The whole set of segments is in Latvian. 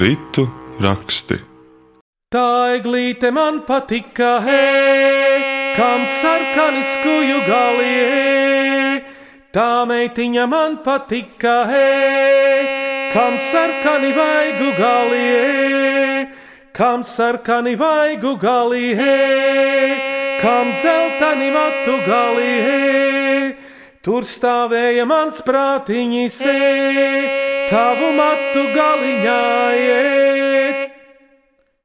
ritu raksti. Tā eglīte man patika, hei, kam sarkani skuju galie. Tā meitiņa man patika, hei, kam sarkani vaigu galie. Kam sarkani vaigu galie, kam dzeltani matu galie. Tur stāvēja mans prātiņš, tavu matu galiņā iet.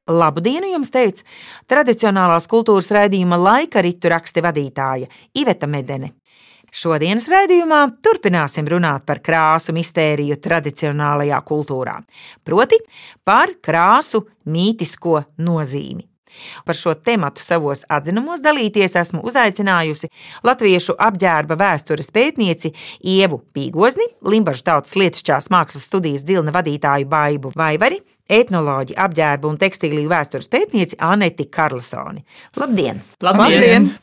Labu dienu jums teica tradicionālās kultūras raidījuma laika ritu raksti vadītāja Iveta Medene. Šodienas raidījumā turpināsim runāt par krāsu mistēriju tradicionālajā kultūrā, proti par krāsu mītisko nozīmi. Par šo tematu savos atzinumos dalīties esmu uzaicinājusi latviešu apģērba vēstures pētnieci Ievu Pīgozni, Limbaģa tautas lietišķās mākslas studijas dzilna vadītāju Baibu Vaivari, etnoloģi, apģērba un tekstīliju vēstures pētnieci Aneti Karlsoni. Labdien! Labdien! Labdien.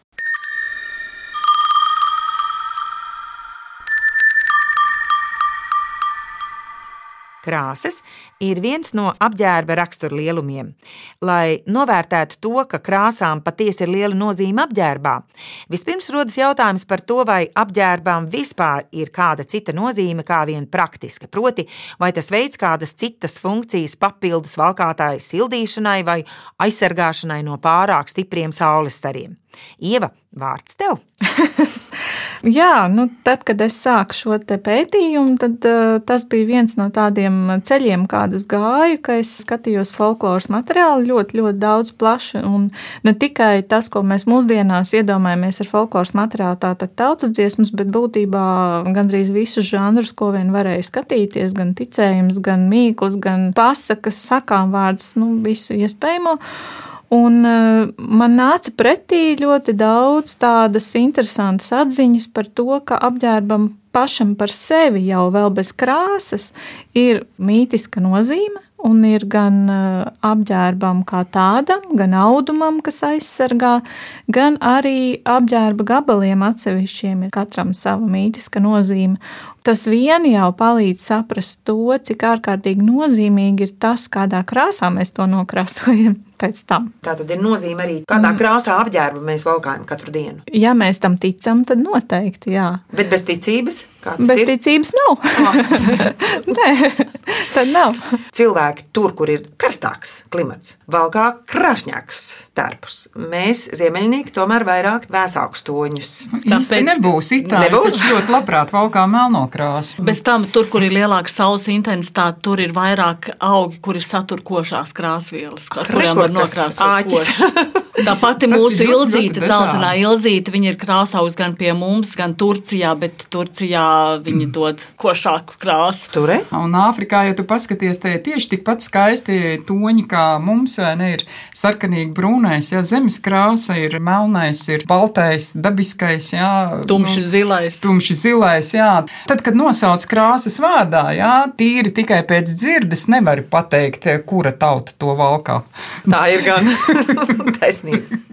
Krāsas ir viens no apģērba raksturlielumiem. Lai novērtētu to, ka krāsām patiesi ir liela nozīme apģērbā, vispirms rodas jautājums par to, vai apģērbām vispār ir kāda cita nozīme kā vien praktiska. Proti, vai tas veids kādas citas funkcijas papildus valkātāju sildīšanai vai aizsargāšanai no pārāk stipriem saules stariem. Ieva, vārds tev! Jā, nu, tad, kad es sāku šo pētījumu, tad uh, tas bija viens no tādiem ceļiem, kādus gāju, ka es skatījos folkloras materiālu ļoti, ļoti daudz plaši. Un ne tikai tas, ko mēs mūsdienās iedomājamies ar folkloras materiālu, tātad tautas dziesmas, bet būtībā gandrīz visus žanrus, ko vien varēja skatīties, gan ticējums, gan mīklas, gan pasakas, sakām vārdus, nu, visu iespējamo. Un uh, man nāca pretī ļoti daudz tādas interesantas atziņas par to, ka apģērbam pašam par sevi jau bez krāsas ir mītiska nozīme. Un ir gan uh, apģērbam kā tādam, gan audumam, kas aizsargā, gan arī apģērba gabaliem atsevišķiem ir katram sava mītiska nozīme. Tas vien jau palīdz saprast to, cik ārkārtīgi nozīmīgi ir tas, kādā krāsā mēs to nokrāsojam. Tā tad ir nozīme arī, kādā mm. krāsā apģērbu mēs valkājam katru dienu. Ja mēs tam ticam, tad noteikti jā. Bet bez ticības? Bez ir? ticības nav. Oh. Nē, tad nav. Cilvēki tur, kur ir karstāks klimats, valkā krāšņāks tērpus. Mēs, ziemeļnieki, tomēr vairāk vēsākus toņus. Tas nebūs itāļi. Nebūs ļoti labprāt valkā melno krāsu. Bez tam, tur, kur ir lielāka saules intensitāte, tur ir vairāk augi, kuri satur košās krāsvielas, ar kurām var nokrāsot. Tā pati mūsu ilzīte, dzeltenā ilzīte, viņa ir krāsaugs gan pie mums, gan Turcijā, bet Turcijā viņi mm. dod košāku krāsu. Tur un Āfrikā, ja tu paskaties, tie tieši tikpat skaisti toņi kā mums, vai ne, ir sarkanīgi brūnais, jā, zemes krāsa ir melnais, ir baltais, dabiskais, jā. Tumši nu, zilais. Tumši zilais, jā. Tad, kad nosauc krāsas vārdā, jā, tīri tikai pēc dzirdes nevar pateikt, kura tauta to valkā. Tā ir gan taisnība.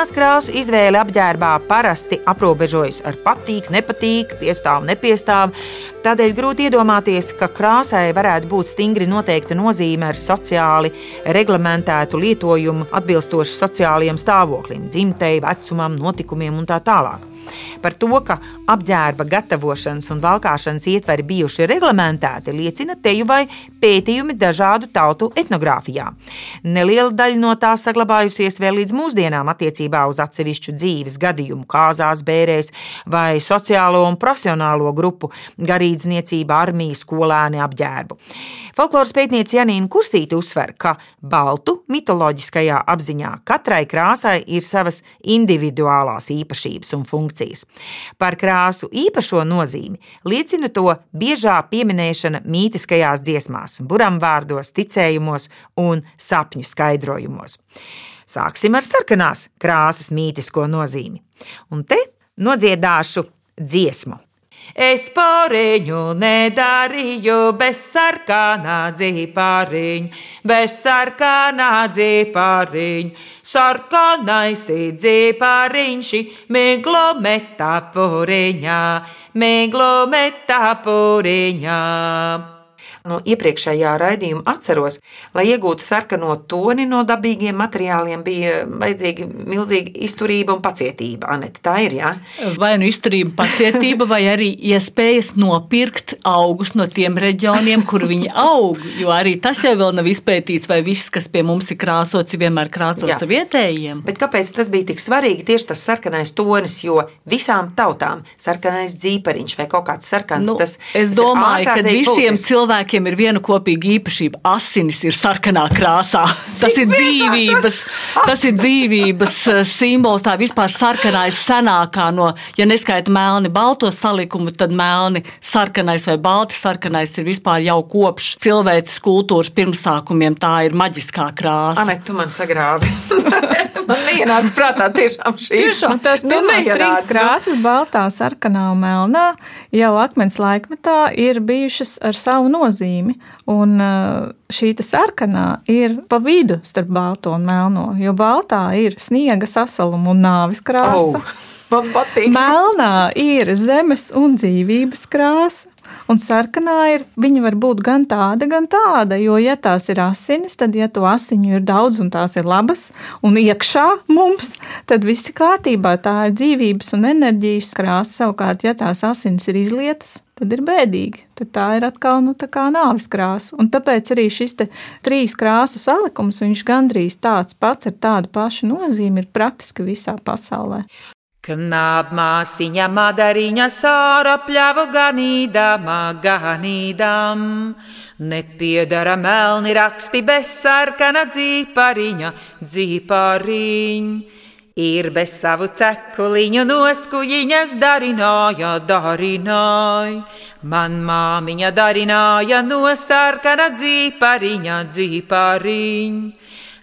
Sarkanās krāsu izvēle apģērbā parasti aprobežojas ar patīk, nepatīk, piestāv, nepiestāv. Tādēļ grūti iedomāties, ka krāsai varētu būt stingri noteikta nozīme ar sociāli reglamentētu lietojumu atbilstoši sociālajiem stāvoklim, dzimtei, vecumam, notikumiem un tā tālāk. Par to, ka apģērba gatavošanas un valkāšanas ietveri bijuši reglamentēti, liecina teju vai pētījumi dažādu tautu etnogrāfijā. Neliela daļa no tā saglabājusies vēl līdz mūsdienām attiecībā uz atsevišķu dzīves gadījumu, kāzās, bērēs vai sociālo un profesionālo grupu, garīdzniecību, armiju, skolēni apģērbu. Folkloras pētniece Janīna Kursīte uzsver, ka baltu mitoloģiskajā apziņā katrai krāsai ir savas individuālās īpašības un funkcijas. Par krāsu īpašo nozīmi liecina to biežā pieminēšana mītiskajās dziesmās, buramvārdos, ticējumos un sapņu skaidrojumos. Sāksim ar sarkanās krāsas mītisko nozīmi. Un te nodziedāšu dziesmu. Es pāriņu nedarīju bez sarkanā dzīpāriņa, bez sarkanā dzīpāriņa. Sarkanais dzīpāriņš, miglo metā puriņā, miglo metā puriņā. No iepriekšējā raidījuma atceros, lai iegūtu sarkano toni no dabīgiem materiāliem, bija vajadzīga milzīga izturība un pacietība. Anet, tā ir, jā? Vai nu izturība, pacietība, vai arī iespējas nopirkt augus no tiem reģioniem, kur viņi aug. Jo arī tas jau vēl nav izpētīts, vai viss, kas pie mums ir krāsots, ir vienmēr krāsots jā. vietējiem. Bet kāpēc tas bija tik svarīgi? Tieši tas sarkanais tonis, jo visām tautām sarkanais dzīpariņš vai kaut kāds sarkans. Nu, tas, es domāju, ka visiem būtis. cilvēkiem cilvēkiem ir viena kopīga īpašība. Asinis ir sarkanā krāsā. Tas ir dzīvības, tas ir dzīvības eh, simbols. Tā vispār sarkanā ir senākā no, ja neskaita melni balto salikumu, tad melni sarkanais vai balti sarkanais ir vispār jau kopš cilvēces kultūras pirmsākumiem. Tā ir maģiskā krāsa. Anet, tu man sagrāvi. man neienāca prātā tiešām šī. Tiešām nu, tās pirmās trīs krāsas, baltā, sarkanā un melnā, jau akmens laikmetā ir bijušas ar savu nozīmi. Un šī sarkanā ir pa vidu starp balto un melno, jo baltā ir sniega sasaluma un nāvis krāsa. Oh. Man patīk. Melnā ir zemes un dzīvības krāsa. Un sarkanā ir, viņa var būt gan tāda, gan tāda, jo, ja tās ir asinis, tad, ja to asiņu ir daudz un tās ir labas un iekšā mums, tad viss ir kārtībā. Tā ir dzīvības un enerģijas krāsa. Savukārt, ja tās asinis ir izlietas, tad ir bēdīgi. Tad tā ir atkal nu, tā nāves krāsa. Un tāpēc arī šis trīs krāsu salikums, viņš gandrīz tāds pats ar tādu pašu nozīmi, ir praktiski visā pasaulē. Knābmāsiņa madariņa sāra pļavu ganīdama ganīdam, nepiedara melni raksti bez sarkana dzīpariņa, dzīpariņ. Ir bez savu cekuliņu noskujiņas darināja, darināja, man māmiņa darināja no sarkana dzīpariņa, dzīpariņa.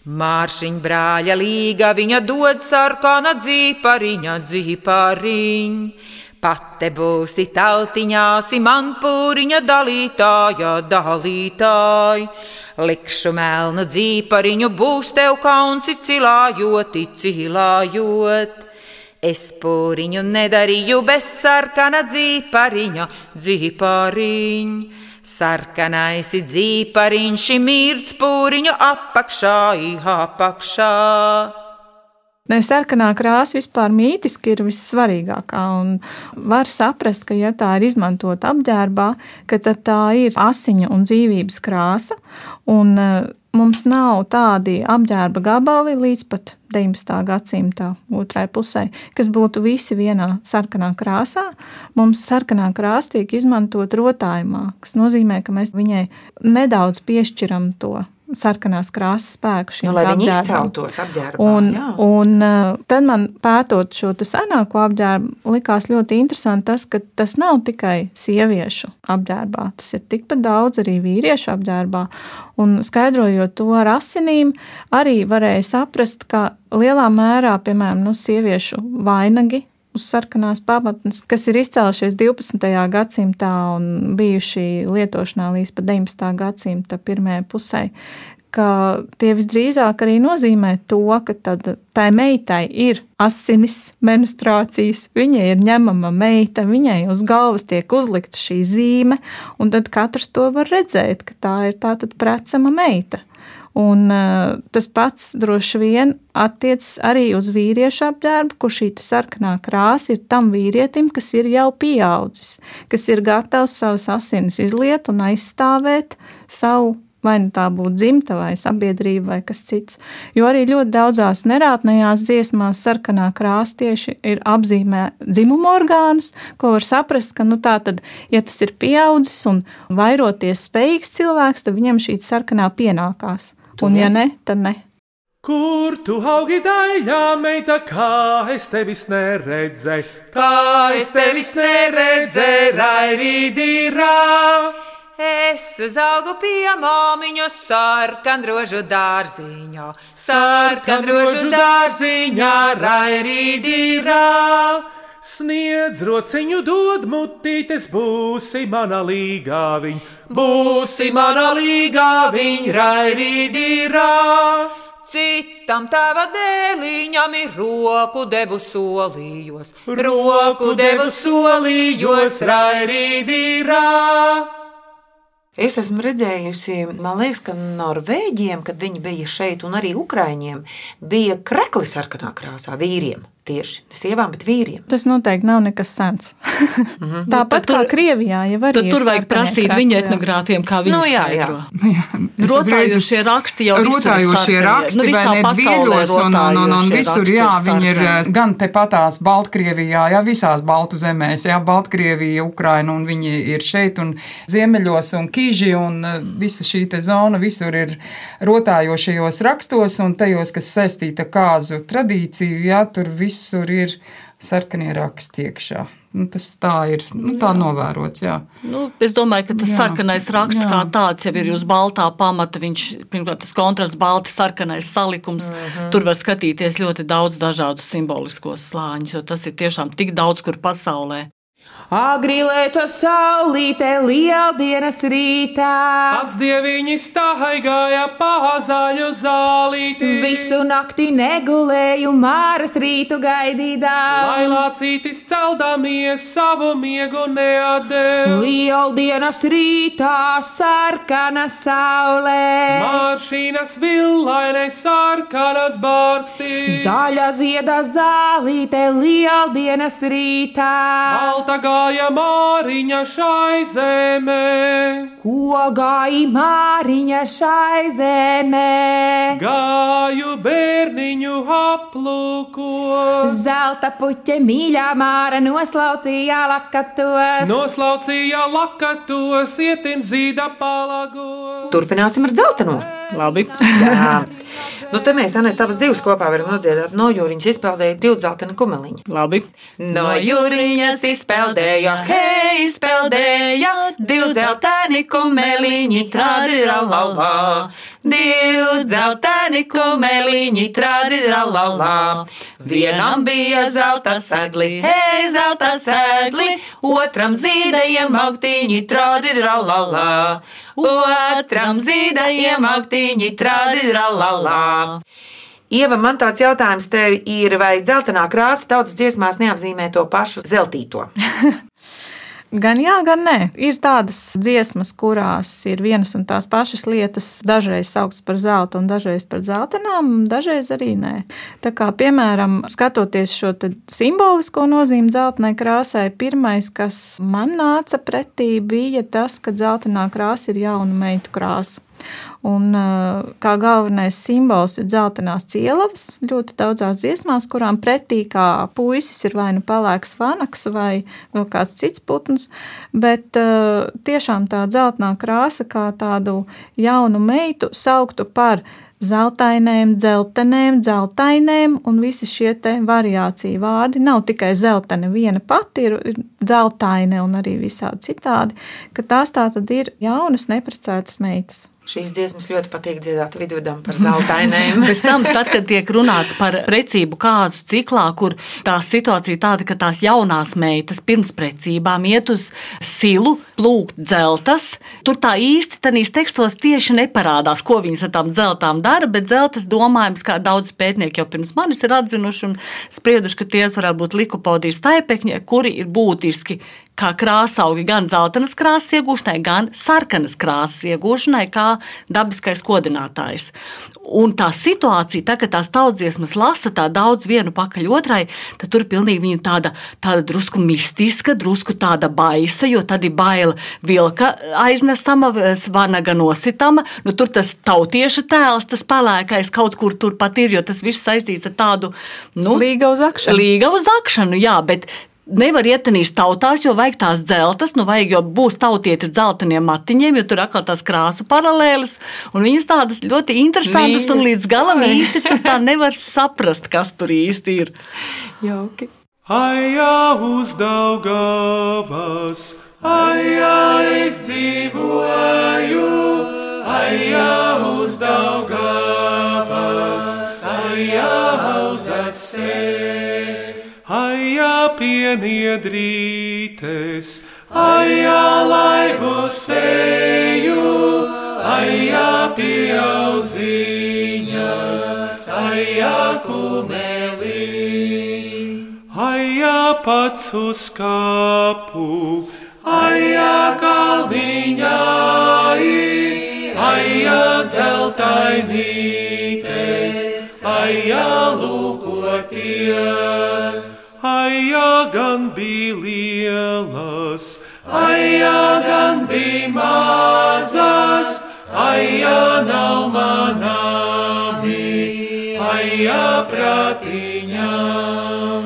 Māršiņa brāļa līga viņa dod sarkana dzīpariņa, dzīpariņ. Pate būsi tautiņāsi man pūriņa dalītāja, dalītāj. Likšu melnu dzīpariņu būs tev kaunsi cilājot, cilājot. Es pūriņu nedarīju bez sarkana dzīpariņa, dzīpariņa. Sarkanais dzīpariņš mird spūriņu apakšā, apakšā. Ne, sarkanā krāsa vispār mītiski ir vissvarīgākā. Var saprast, ka, ja tā ir izmantota apģērbā, tad tā ir asiņa un dzīvības krāsa. Un, mums nav tādi apģērba gabali līdz pat 19. gadsimta otrai pusē, kas būtu visi vienā sarkanā krāsā. Mums sarkanā krāsa tiek izmantot rotājumā, kas nozīmē, ka mēs viņai nedaudz piešķiram to sarkanās krāsas spēku nu, lai viņi izceltos apģērbā. Un, jā. un uh, tad man pētot šo senāko apģērbu, likās ļoti interesanti tas, ka tas nav tikai sieviešu apģērbā, tas ir tikpat daudz arī vīriešu apģērbā. Un skaidrojot to ar asinīm, arī varēja saprast, ka lielā mērā, piemēram, nu, sieviešu vainagi uz sarkanās pamatnes, kas ir izcēlušies 12. gadsimtā un bijuši lietošanā līdz pat 19. gadsimta pirmajai pusē, ka tie visdrīzāk arī nozīmē to, ka tai meitai ir asinis menstruācijas, viņai ir ņemama meita, viņai uz galvas tiek uzlikta šī zīme, un tad katrs to var redzēt, ka tā ir tātad precama meita. Un, uh, tas pats droši vien attiecas arī uz vīriešu apģērbu, kur šī sarkanā krāsa ir tam vīrietim, kas ir jau pieaudzis, kas ir gatavs savas asinis izliet un aizstāvēt savu vai nu tā būtu dzimta vai sabiedrība vai kas cits. Jo arī ļoti daudzās nerātnējās dziesmās sarkanā krāsa tieši ir apzīmē dzimumu orgānus, ko var saprast, ka, nu tā tad, ja tas ir pieaudzis un vairoties spējīgs cilvēks, tad viņam šī sarkanā pienākās. Un, ja ne, tad ne. Kur tu augi daļā, meita, kā es tevis neredzēju, kā es tevis neredzēju, raidīdīrā. Es uzaugu pie māmiņa sarkanrožu dārziņā, sarkanrožu dārziņā, raidīdīrā. Sniedz rociņu, dod mutītes, būsi mana līgā viņa, būsi mana līgā viņa, raidīdīrā. Citam tava dēliņam ir roku devu solījos, roku devu solījos, raidīdīrā. Es esmu redzējusi, man liekas, ka Norvēģiem, kad viņi bija šeit, un arī Ukraiņiem, bija kreklis sarkanā krāsā vīriem tieši ne sievām, bet vīriem. Tas noteikti nav nekas sens. mm -hmm. Tāpat tur, kā Krievijā, ja var būt. Tur vajag prasīt viņu etnogrāfiem, kā viņi nu, jā, jā. jā rotājošie raksti jau ir. Rotājošie raksti, nu, vai ne dvieļos un, un, un, un visur, jā, viņi ir eh, gan tepatās Baltkrievijā, jā, visās Baltu zemēs, jā, Baltkrievija, Ukraina, un viņi ir šeit un Ziemeļos un Kīži un eh, visa šī te zona visur ir rotājošajos rakstos un tajos, kas saistīta kāzu tradīciju, jā, tur viss visur ir sarkanie raksti iekšā. Nu, tas tā ir nu, tā jā. novērots. Jā. Nu, es domāju, ka tas jā. sarkanais raksts jā. kā tāds jau ir uz baltā pamata. Viņš pirmkārt tas kontrasts, balti sarkanais salikums. Mm -hmm. Tur var skatīties ļoti daudz dažādu simboliskos slāņus, jo tas ir tiešām tik daudz kur pasaulē. Agrilēta saulīte lieldienas rītā. Pats dieviņi staigāja pāzaļu zālīti. Visu nakti negulēju māras rītu gaidīdā. Lai lācītis celdamies savu miegu neatdev. Lieldienas rītā sarkana saulē. Maršīnas villainai sarkanas bārkstis. Zaļa zieda zālīte lieldienas rītā. Balta gāja māriņa šai zemē. Ko gāja māriņa šai zemē? Gāju bērniņu aplūko. Zelta puķe mīļā māra noslaucīja lakatos. Noslaucīja lakatos, ietin zīda palago. Turpināsim ar dzelteno. Labi. Jā. Nu, te mēs Anē, abas divas kopā varam nodziedāt. No jūriņas izpeldēja divu dzeltenu kumeliņu. Labi. No jūriņas izpeldēja, hei, izpeldēja divu dzelteni kumeliņi, tradiralala. Divu dzelteni kumeliņi, tradiralala. Vienam bija zelta segli, hei, zelta segli, otram zīdējiem augtīņi, tradiralala. Otram zīdējiem augtīņi, tradiralala. Ieva, man tāds jautājums tev ir, vai dzeltenā krāsa tautas dziesmās neapzīmē to pašu zeltīto? Gan jā, gan nē. Ir tādas dziesmas, kurās ir vienas un tās pašas lietas, dažreiz sauktas par zelta un dažreiz par zeltainām, dažreiz arī nē. Tā kā, piemēram, skatoties šo simbolisko nozīmi dzeltenai krāsai, pirmais, kas man nāca pretī, bija tas, ka dzeltenā krāsa ir jauna meitu krāsa. Un, kā galvenais simbols ir dzeltenās cielavas, ļoti daudzās dziesmās, kurām pretī kā puisis ir vai nu pelēks vanaks vai vēl kāds cits putns, bet tiešām tā dzeltenā krāsa kā tādu jaunu meitu sauktu par zeltainēm, dzeltenēm, dzeltainēm, un visi šie variāciju vārdi nav tikai zeltaine viena pati, ir, ir dzeltaine un arī visādi citādi, ka tās tā tad ir jaunas, neprecētas meitas. Šīs dziesmas ļoti patīk dziedāt vidudam par zeltainēm. Pēc tam, tad, kad tiek runāts par precību kāzu ciklā, kur tā situācija tāda, ka tās jaunās meitas pirms precībām iet uz silu, plūkt dzeltas, tur tā īsti tanīs tekstos tieši neparādās, ko viņas ar tām dzeltām dara, bet dzeltas domājums, kā daudz pētnieki jau pirms manis ir atzinuši un sprieduši, ka tie varētu būt likopodijas taipekņi, kuri ir būtiski kā krāsaugi gan zeltainas krāsas iegūšanai, gan sarkanas krāsas iegūšanai, kā dabiskais kodinātājs. Un tā situācija, tā, kad tās tautsdziesmas lasa tā daudz vienu pakaļ otrai, tad tur pilnīgi viņa tāda, tāda drusku mistiska, drusku tāda baisa, jo tad ir baila vilka aiznesama, vanaga nositama. Nu, tur tas tautieša tēls, tas pelēkais kaut kur turpat ir, jo tas viss saistīts ar tādu nu, līga uz akšanu. Līga uz akšanu, jā, bet nevar ietenīt tautās, jo vajag tās dzeltas, nu vajag, jo būs tautietis dzelteniem matiņiem, jo tur atkal tās krāsu paralēles, un viņas tādas ļoti interesantas, Vīnes. un līdz galam īsti tu tā nevar saprast, kas tur īsti ir. Jauki. Aijā uz Daugavas, aijā es dzīvoju, aijā uz Daugavas, aijā uz asē. Aijā pieniedrītes, aijā laivu seju, aijā pieauziņas, aijā kumelī. Aijā pats uz kapu, aijā kalniņai, aijā dzeltainītes, aijā lūkoties. Gan bija lielas, aijā gan bija mazas, aijā nav manāmi, aijā prātiņām,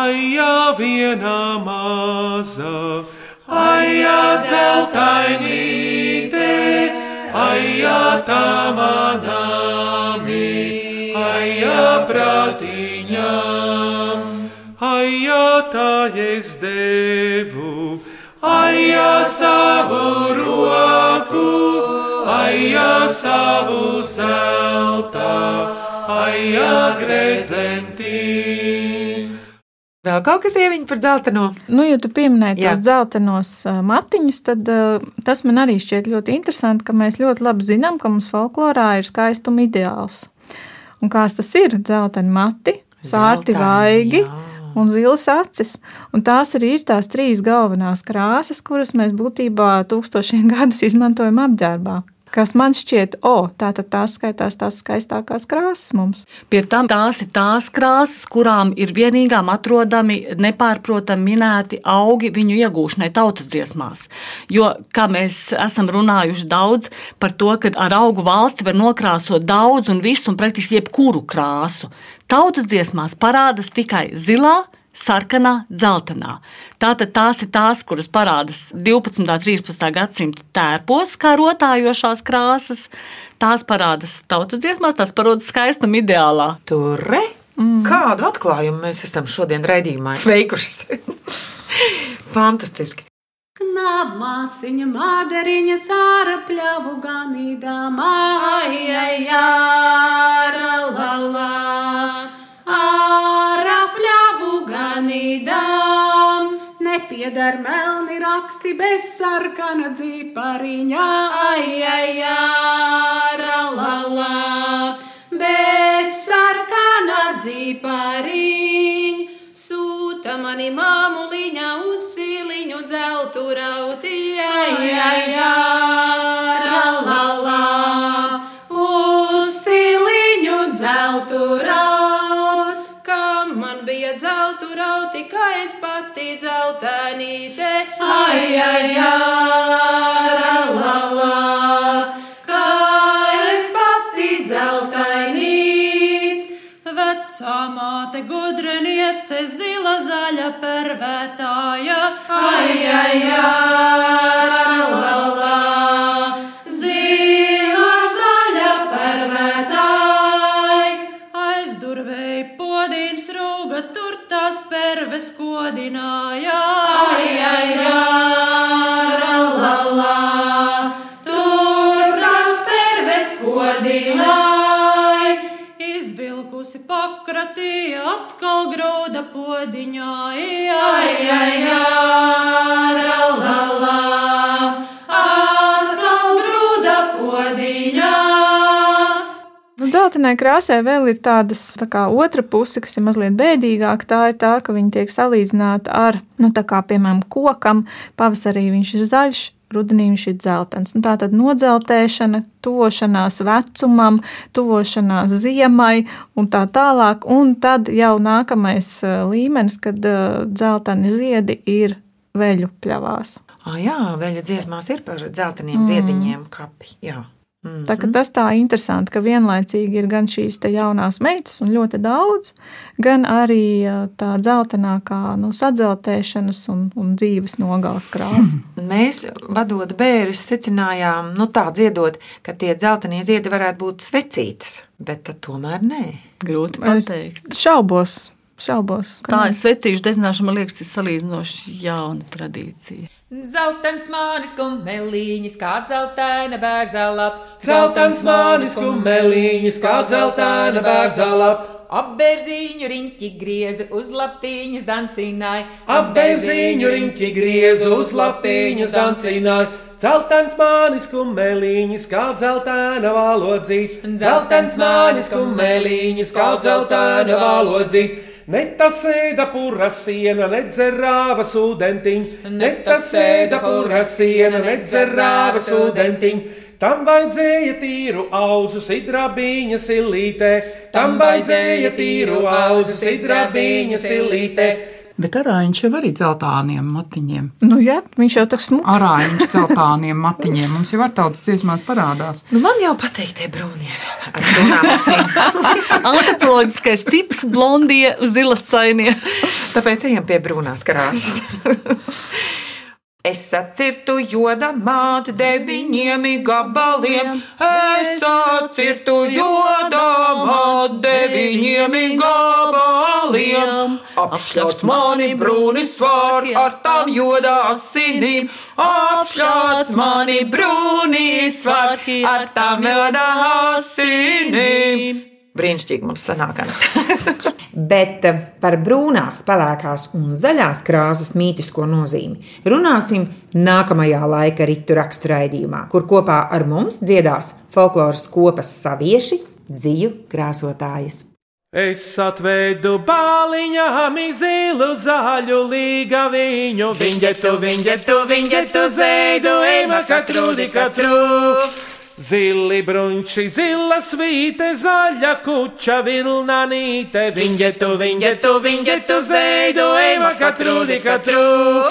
aijā viena maza, aijā dzeltainīte, aijā tā manāmi, aijā prātiņām aijā tā es devu, aijā savu roku, aijā savu zelta, aijā gredzentī. Vēl kaut kas ieviņš par dzelteno? Nu, ja tu pieminēji tos dzeltenos matiņus, tad uh, tas man arī šķiet ļoti interesanti, ka mēs ļoti labi zinām, ka mums folklorā ir skaistuma ideāls. Un kāds tas ir? Dzelteni mati, sārti vaigi. Jā un zilas acis. Un tās arī ir tās trīs galvenās krāsas, kuras mēs būtībā tūkstošiem gadus izmantojam apģērbā kas man šķiet, o, oh, tā tad tās skaitās tās skaistākās krāsas mums. Pie tam tās ir tās krāsas, kurām ir vienīgām atrodami nepārprotami minēti augi viņu iegūšanai tautas dziesmās. Jo, kā mēs esam runājuši daudz par to, ka ar augu valsti var nokrāsot daudz un visu un praktiski jebkuru krāsu. Tautas dziesmās parādās tikai zilā, sarkanā, dzeltenā. Tātad tās ir tās, kuras parādās 12. un 13. gadsimta tērpos, kā rotājošās krāsas. Tās parādās tautas dziesmās, tās parādās skaistuma ideālā. Tur re! Mm. Kādu atklājumu mēs esam šodien raidījumā veikuši? Fantastiski! Knabmāsiņa mādariņa sāra pļavu ganīdama, ai, ai, ai, la, la, ārā pļavu ganīdām. Nepiedar melni raksti bez sarkana dzīpariņā, ai, ai, ārā, la, la, bez sarkana dzīpariņā. Sūta mani māmuliņa uz siliņu dzeltu rauti, ai, ai, ai, la, kā es pati dzeltenīte, ai, ai, ai, la, la, la, kā es pati dzeltenīte. Vecā māte gudriniece, zila zaļa pervētāja. Ai, ai, ai, Dzeltenai krāsai vēl ir tādas tā kā, otra puse, kas ir mazliet bēdīgāka. Tā ir tā, ka viņi tiek salīdzināti ar, nu, tā kā piemēram, kokam. Pavasarī viņš ir zaļš, rudenī viņš ir dzeltens. Nu, tā tad nodzeltēšana, tuvošanās vecumam, tuvošanās ziemai un tā tālāk. Un tad jau nākamais līmenis, kad dzelteni ziedi ir veļu pļavās. Ah, jā, veļu dziesmās ir par dzelteniem mm. ziediņiem kapi. Jā. Mm. Tā, tas tā ir interesanti, ka vienlaicīgi ir gan šīs jaunās meitas, un ļoti daudz, gan arī tā dzeltenākā nu, sadzeltēšanas un, un dzīves nogāzes krāsa. Mēs, vadot bērnus, secinājām, nu, tā dziedot, ka tie dzeltenie ziedi varētu būt svecītas, bet tomēr nē. Grūti pateikt. Es šaubos. Šaubos. Tā ir svecīšu dedzināšana, man liekas, ir salīdzinoši jauna tradīcija. Zeltens manis kumeliņš, kā zeltaina bērza lap. Zeltens manis kumeliņš, kā zeltaina bērza lap. Apbērziņu riņķi griezu uz lapiņas dancināja. Apbērziņu riņķi griezu uz lapiņas dancināja. Zeltens manis kumeliņš, kā zeltaina valodzīt. Zeltens manis kumeliņš, kā zeltaina valodzīt. Ne tas ēda pura siena, ne dzerāva sūdentiņ, ne tas ēda pura siena, ne dzerāva sūdentiņ. Tam vajadzēja tīru auzu sidrabiņa silītē, tam vajadzēja tīru auzu sidrabiņa silītē. Bet arāņš jau arī dzeltāniem matiņiem. Nu, jā, viņš jau tāds smuks. Arāņš dzeltāniem matiņiem. Mums jau ar tautas dziesmās parādās. Nu, man jau patīk tie brūnie. Antropoloģiskais tips blondie zilas cainie. Tāpēc ejam pie brūnās krāsas. Es atcirtu joda mātu deviņiem gabaliem. Es atcirtu joda mātu deviņiem gabaliem. Apšļauts mani brūni svārki ar tām joda asinīm. Apšļauts mani brūni svārki ar tām joda asinīm. Brīnišķīgi mums sanāk. Bet eh, par brūnās, pelēkās un zaļās krāsas mītisko nozīmi runāsim nākamajā laika ritu raksturraidījumā, kur kopā ar mums dziedās folkloras kopas savieši, dzīvu krāsotājas. Es atvedu bāliņām zilu zaļu līga viņu, viņģetu, viņģetu, viņģetu, zeidu, ejma katru, di katru. Zili brunči, zila svīte, zaļa kuča vilnanīte, viņģetu, viņģetu, viņģetu, zeidu, ejma katru, di katru.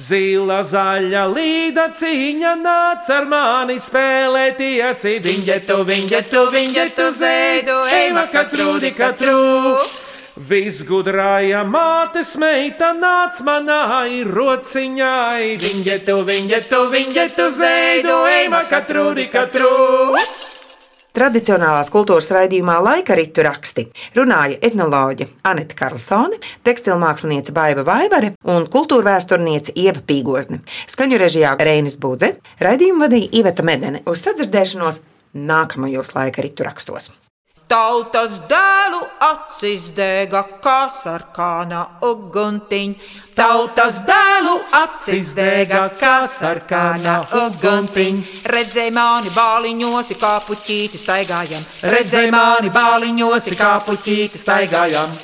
Zila zaļa līda cīņa nāc ar mani spēlēt ieci, viņģetu, viņģetu, viņģetu, zeidu, ejma katru, di katru. Visgudrāja mātes meita nāc manā ir rociņai, viņģetu, viņģetu, viņģetu, zeidu, ejma katru, di katru. Tradicionālās kultūras raidījumā laika ritu raksti runāja etnoloģe Anita Karlsone, tekstilmākslinieca Baiva Vaivare un kultūra vēsturniece Ieva Pīgozne. Skaņu režijā Reinis Budze, raidījumu vadīja Iveta Medene uz sadzirdēšanos nākamajos laika ritu rakstos. Tautas dēlu acis dega kā sarkāna uguntiņa. Tautas dēlu acis dega kā sarkāna uguntiņa. Redzēja mani bāliņos, kā puķīti staigājam. Redzēja mani bāliņos, kā puķīti staigājam.